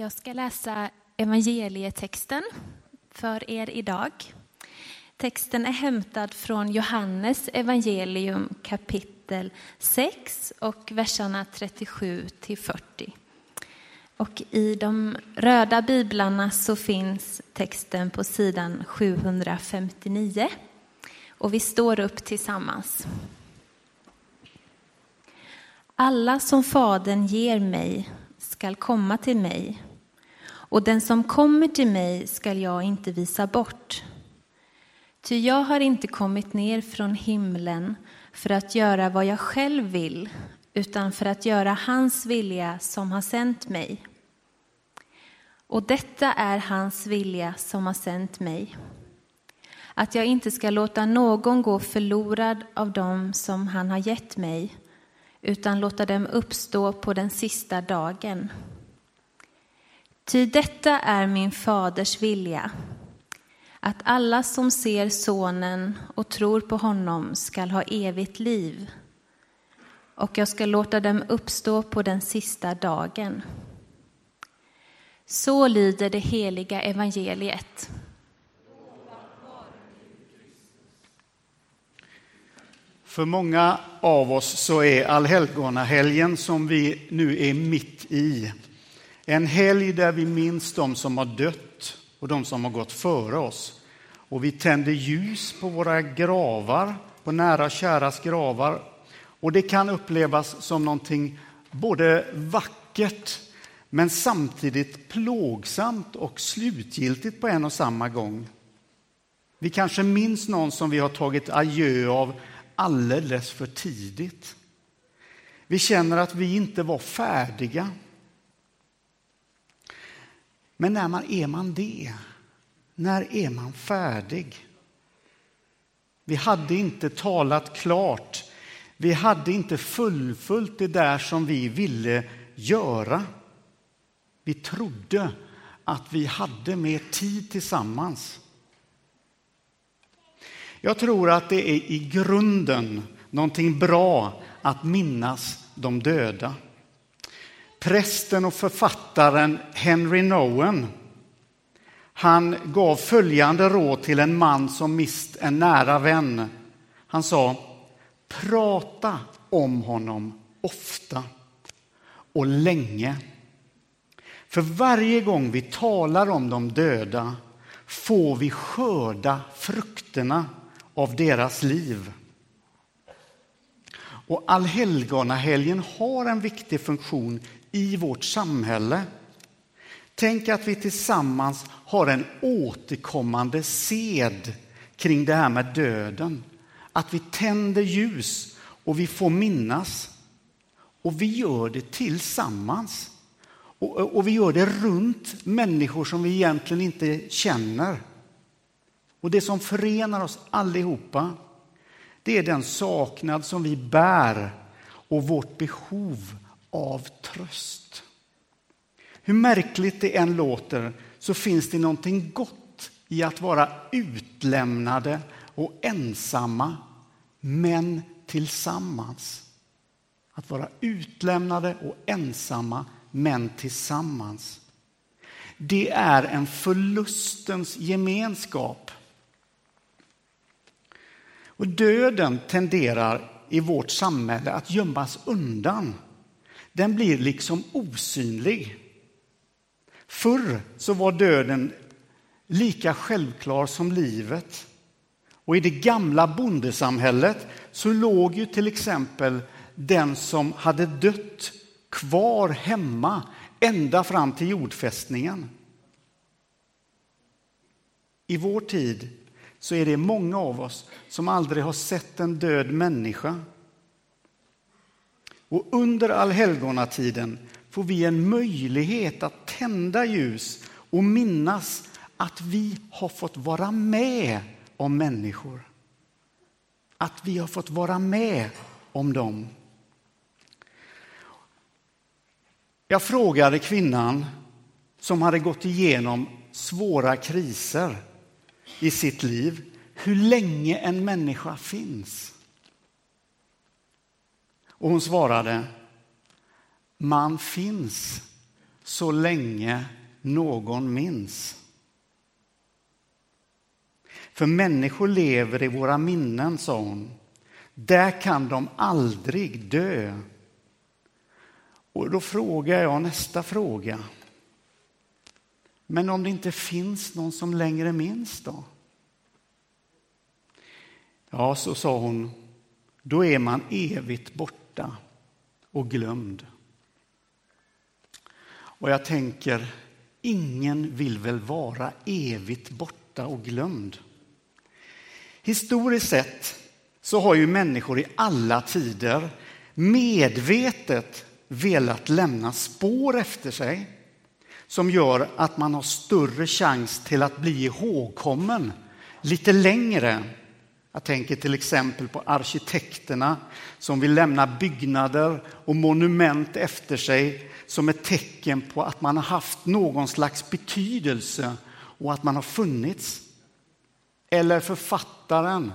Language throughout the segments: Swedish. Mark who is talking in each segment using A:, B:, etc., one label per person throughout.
A: Jag ska läsa evangelietexten för er idag. Texten är hämtad från Johannes evangelium kapitel 6 och verserna 37 till 40. Och i de röda biblarna så finns texten på sidan 759. Och vi står upp tillsammans. Alla som Fadern ger mig skall komma till mig och den som kommer till mig skall jag inte visa bort. Ty jag har inte kommit ner från himlen för att göra vad jag själv vill utan för att göra hans vilja som har sänt mig. Och detta är hans vilja som har sänt mig. Att jag inte ska låta någon gå förlorad av dem som han har gett mig utan låta dem uppstå på den sista dagen. Ty detta är min faders vilja, att alla som ser sonen och tror på honom skall ha evigt liv, och jag ska låta dem uppstå på den sista dagen. Så lyder det heliga evangeliet.
B: För många av oss så är allhelgonahelgen som vi nu är mitt i en helg där vi minns de som har dött och de som har gått före oss. Och vi tänder ljus på våra gravar, på nära och käras gravar. Och det kan upplevas som någonting både vackert men samtidigt plågsamt och slutgiltigt på en och samma gång. Vi kanske minns någon som vi har tagit adjö av alldeles för tidigt. Vi känner att vi inte var färdiga. Men när man är man det? När är man färdig? Vi hade inte talat klart. Vi hade inte fullföljt det där som vi ville göra. Vi trodde att vi hade mer tid tillsammans. Jag tror att det är i grunden någonting bra att minnas de döda. Prästen och författaren Henry Nowen han gav följande råd till en man som mist en nära vän. Han sa prata om honom ofta och länge. För varje gång vi talar om de döda får vi skörda frukterna av deras liv. Och allhelgonahelgen har en viktig funktion i vårt samhälle. Tänk att vi tillsammans har en återkommande sed kring det här med döden. Att vi tänder ljus och vi får minnas. Och vi gör det tillsammans. Och, och vi gör det runt människor som vi egentligen inte känner. Och det som förenar oss allihopa, det är den saknad som vi bär och vårt behov av tröst. Hur märkligt det än låter så finns det någonting gott i att vara utlämnade och ensamma, men tillsammans. Att vara utlämnade och ensamma, men tillsammans. Det är en förlustens gemenskap. Och döden tenderar i vårt samhälle att gömmas undan den blir liksom osynlig. Förr så var döden lika självklar som livet. Och i det gamla bondesamhället så låg ju till exempel den som hade dött kvar hemma ända fram till jordfästningen. I vår tid så är det många av oss som aldrig har sett en död människa. Och under allhelgonatiden får vi en möjlighet att tända ljus och minnas att vi har fått vara med om människor. Att vi har fått vara med om dem. Jag frågade kvinnan som hade gått igenom svåra kriser i sitt liv hur länge en människa finns. Och hon svarade, man finns så länge någon minns. För människor lever i våra minnen, sa hon. Där kan de aldrig dö. Och då frågar jag nästa fråga. Men om det inte finns någon som längre minns då? Ja, så sa hon, då är man evigt borta och glömd. Och jag tänker, ingen vill väl vara evigt borta och glömd? Historiskt sett så har ju människor i alla tider medvetet velat lämna spår efter sig som gör att man har större chans till att bli ihågkommen lite längre. Jag tänker till exempel på arkitekterna som vill lämna byggnader och monument efter sig som ett tecken på att man har haft någon slags betydelse och att man har funnits. Eller författaren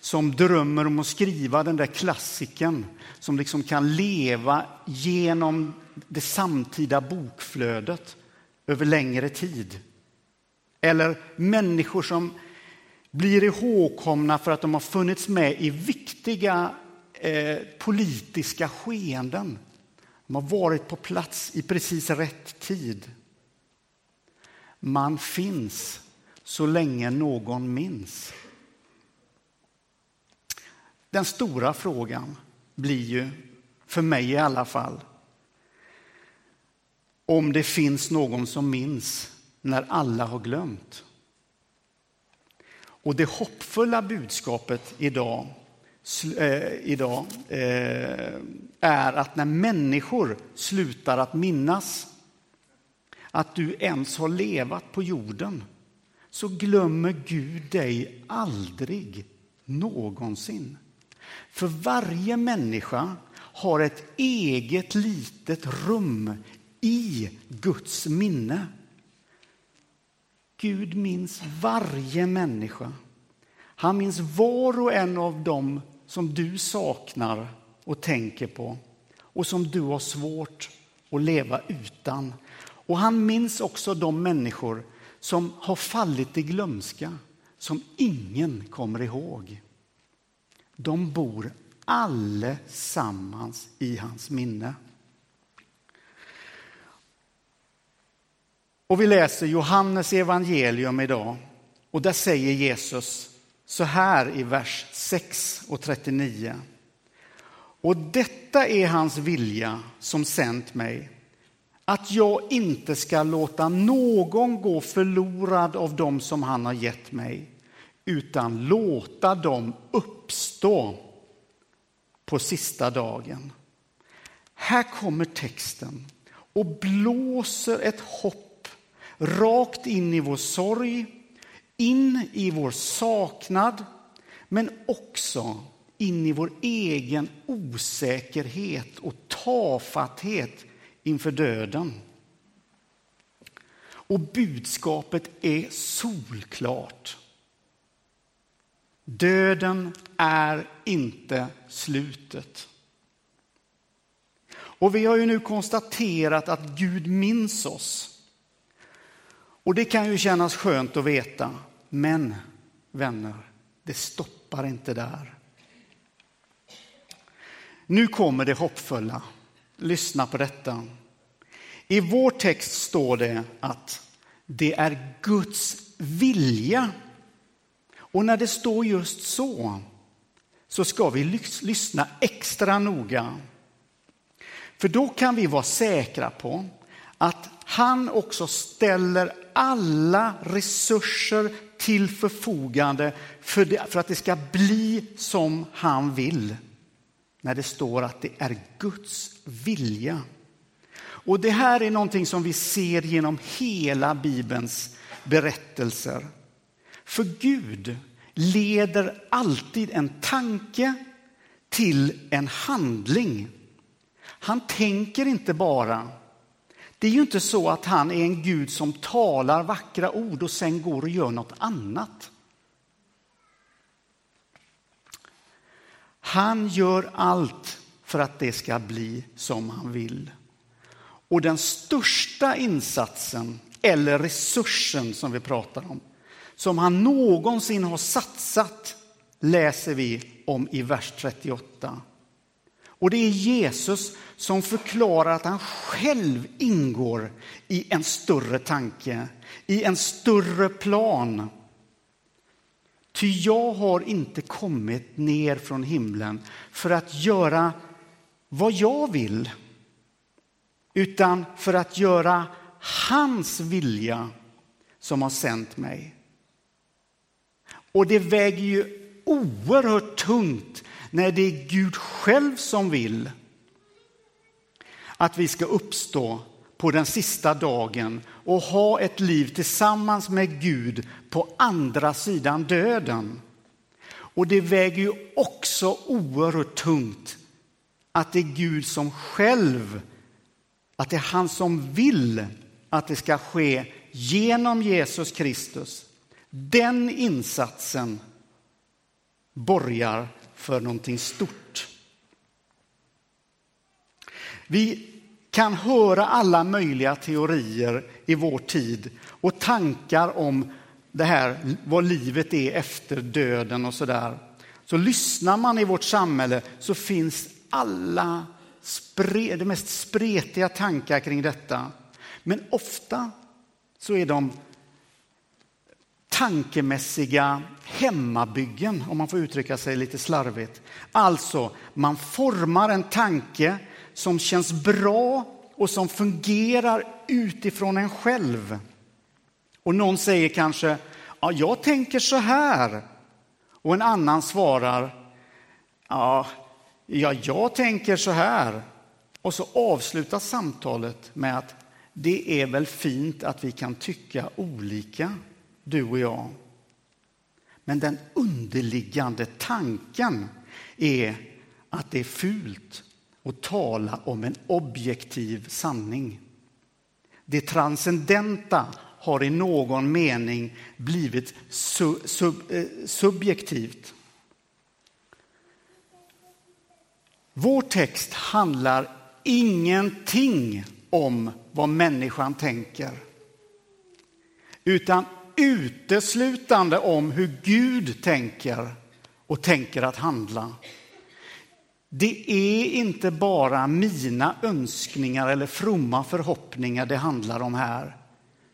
B: som drömmer om att skriva den där klassiken som liksom kan leva genom det samtida bokflödet över längre tid. Eller människor som blir ihågkomna för att de har funnits med i viktiga eh, politiska skeenden. De har varit på plats i precis rätt tid. Man finns så länge någon minns. Den stora frågan blir ju, för mig i alla fall, om det finns någon som minns när alla har glömt. Och det hoppfulla budskapet idag, eh, idag eh, är att när människor slutar att minnas att du ens har levat på jorden så glömmer Gud dig aldrig någonsin. För varje människa har ett eget litet rum i Guds minne. Gud minns varje människa. Han minns var och en av dem som du saknar och tänker på och som du har svårt att leva utan. Och han minns också de människor som har fallit i glömska, som ingen kommer ihåg. De bor allesammans i hans minne. Och vi läser Johannes evangelium idag och där säger Jesus så här i vers 6 och 39. Och detta är hans vilja som sänt mig, att jag inte ska låta någon gå förlorad av dem som han har gett mig, utan låta dem uppstå på sista dagen. Här kommer texten och blåser ett hopp rakt in i vår sorg, in i vår saknad, men också in i vår egen osäkerhet och tafatthet inför döden. Och budskapet är solklart. Döden är inte slutet. Och vi har ju nu konstaterat att Gud minns oss. Och det kan ju kännas skönt att veta. Men vänner, det stoppar inte där. Nu kommer det hoppfulla. Lyssna på detta. I vår text står det att det är Guds vilja. Och när det står just så, så ska vi lyssna extra noga. För då kan vi vara säkra på att han också ställer alla resurser till förfogande för, det, för att det ska bli som han vill. När det står att det är Guds vilja. Och det här är någonting som vi ser genom hela Bibelns berättelser. För Gud leder alltid en tanke till en handling. Han tänker inte bara det är ju inte så att han är en Gud som talar vackra ord och sen går och gör något annat. Han gör allt för att det ska bli som han vill. Och den största insatsen, eller resursen som vi pratar om, som han någonsin har satsat, läser vi om i vers 38. Och det är Jesus som förklarar att han själv ingår i en större tanke, i en större plan. Ty jag har inte kommit ner från himlen för att göra vad jag vill, utan för att göra hans vilja som har sänt mig. Och det väger ju oerhört tungt Nej, det är Gud själv som vill att vi ska uppstå på den sista dagen och ha ett liv tillsammans med Gud på andra sidan döden. Och det väger ju också oerhört tungt att det är Gud som själv, att det är han som vill att det ska ske genom Jesus Kristus. Den insatsen borgar för någonting stort. Vi kan höra alla möjliga teorier i vår tid och tankar om det här, vad livet är efter döden och så där. Så lyssnar man i vårt samhälle så finns alla spre, de mest spretiga tankar kring detta. Men ofta så är de tankemässiga hemmabyggen, om man får uttrycka sig lite slarvigt. Alltså, man formar en tanke som känns bra och som fungerar utifrån en själv. Och någon säger kanske, ja, jag tänker så här. Och en annan svarar, ja, ja, jag tänker så här. Och så avslutas samtalet med att det är väl fint att vi kan tycka olika, du och jag. Men den underliggande tanken är att det är fult att tala om en objektiv sanning. Det transcendenta har i någon mening blivit su sub eh, subjektivt. Vår text handlar ingenting om vad människan tänker utan uteslutande om hur Gud tänker och tänker att handla. Det är inte bara mina önskningar eller fromma förhoppningar det handlar om här.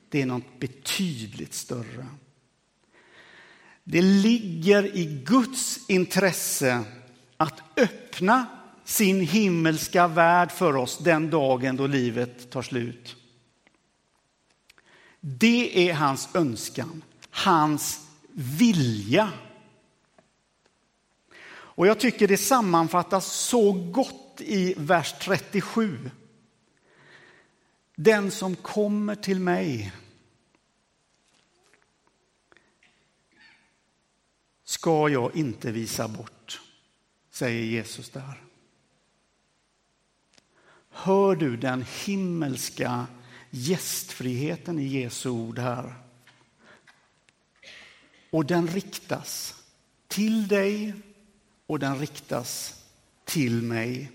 B: Det är något betydligt större. Det ligger i Guds intresse att öppna sin himmelska värld för oss den dagen då livet tar slut. Det är hans önskan, hans vilja. Och jag tycker det sammanfattas så gott i vers 37. Den som kommer till mig ska jag inte visa bort, säger Jesus där. Hör du den himmelska gästfriheten i Jesu ord här? Och den riktas till dig och den riktas till mig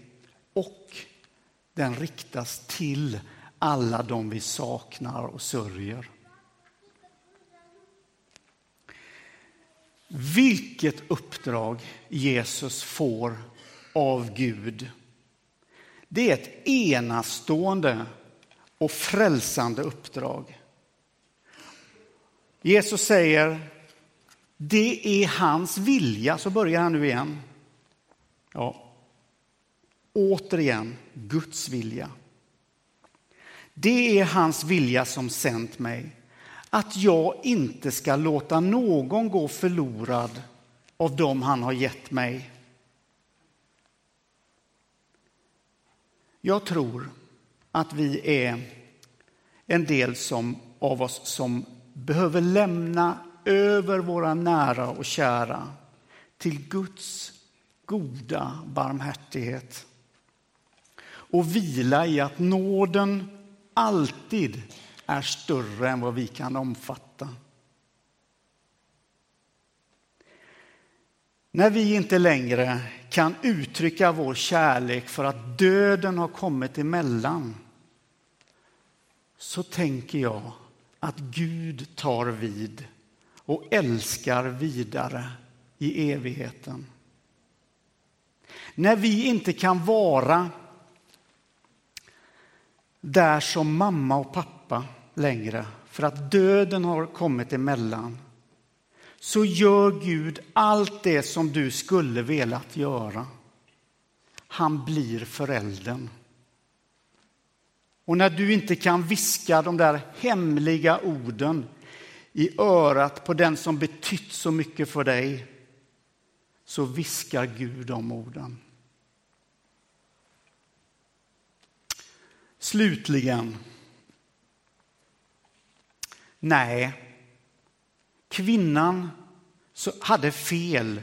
B: och den riktas till alla de vi saknar och sörjer. Vilket uppdrag Jesus får av Gud det är ett enastående och frälsande uppdrag. Jesus säger, det är hans vilja, så börjar han nu igen. Ja, återigen Guds vilja. Det är hans vilja som sänt mig, att jag inte ska låta någon gå förlorad av dem han har gett mig. Jag tror att vi är en del som, av oss som behöver lämna över våra nära och kära till Guds goda barmhärtighet och vila i att nåden alltid är större än vad vi kan omfatta. När vi inte längre kan uttrycka vår kärlek för att döden har kommit emellan så tänker jag att Gud tar vid och älskar vidare i evigheten. När vi inte kan vara där som mamma och pappa längre för att döden har kommit emellan så gör Gud allt det som du skulle velat göra. Han blir föräldern. Och när du inte kan viska de där hemliga orden i örat på den som betytt så mycket för dig så viskar Gud de orden. Slutligen. Nej, kvinnan hade fel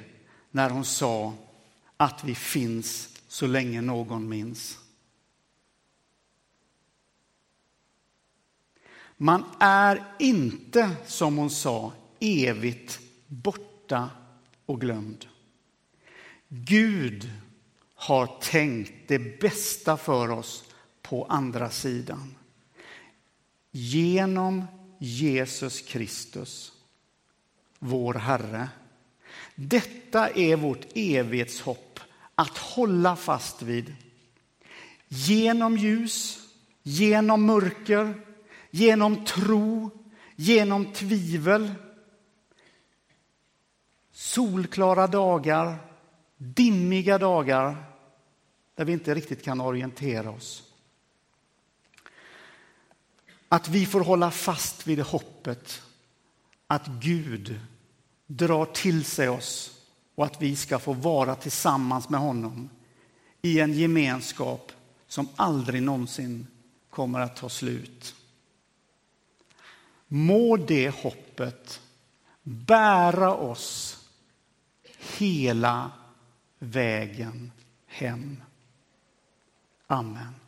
B: när hon sa att vi finns så länge någon minns. Man är inte, som hon sa, evigt borta och glömd. Gud har tänkt det bästa för oss på andra sidan. Genom Jesus Kristus, vår Herre. Detta är vårt evighetshopp att hålla fast vid. Genom ljus, genom mörker, genom tro, genom tvivel. Solklara dagar, dimmiga dagar där vi inte riktigt kan orientera oss. Att vi får hålla fast vid hoppet att Gud drar till sig oss och att vi ska få vara tillsammans med honom i en gemenskap som aldrig någonsin kommer att ta slut. Må det hoppet bära oss hela vägen hem. Amen.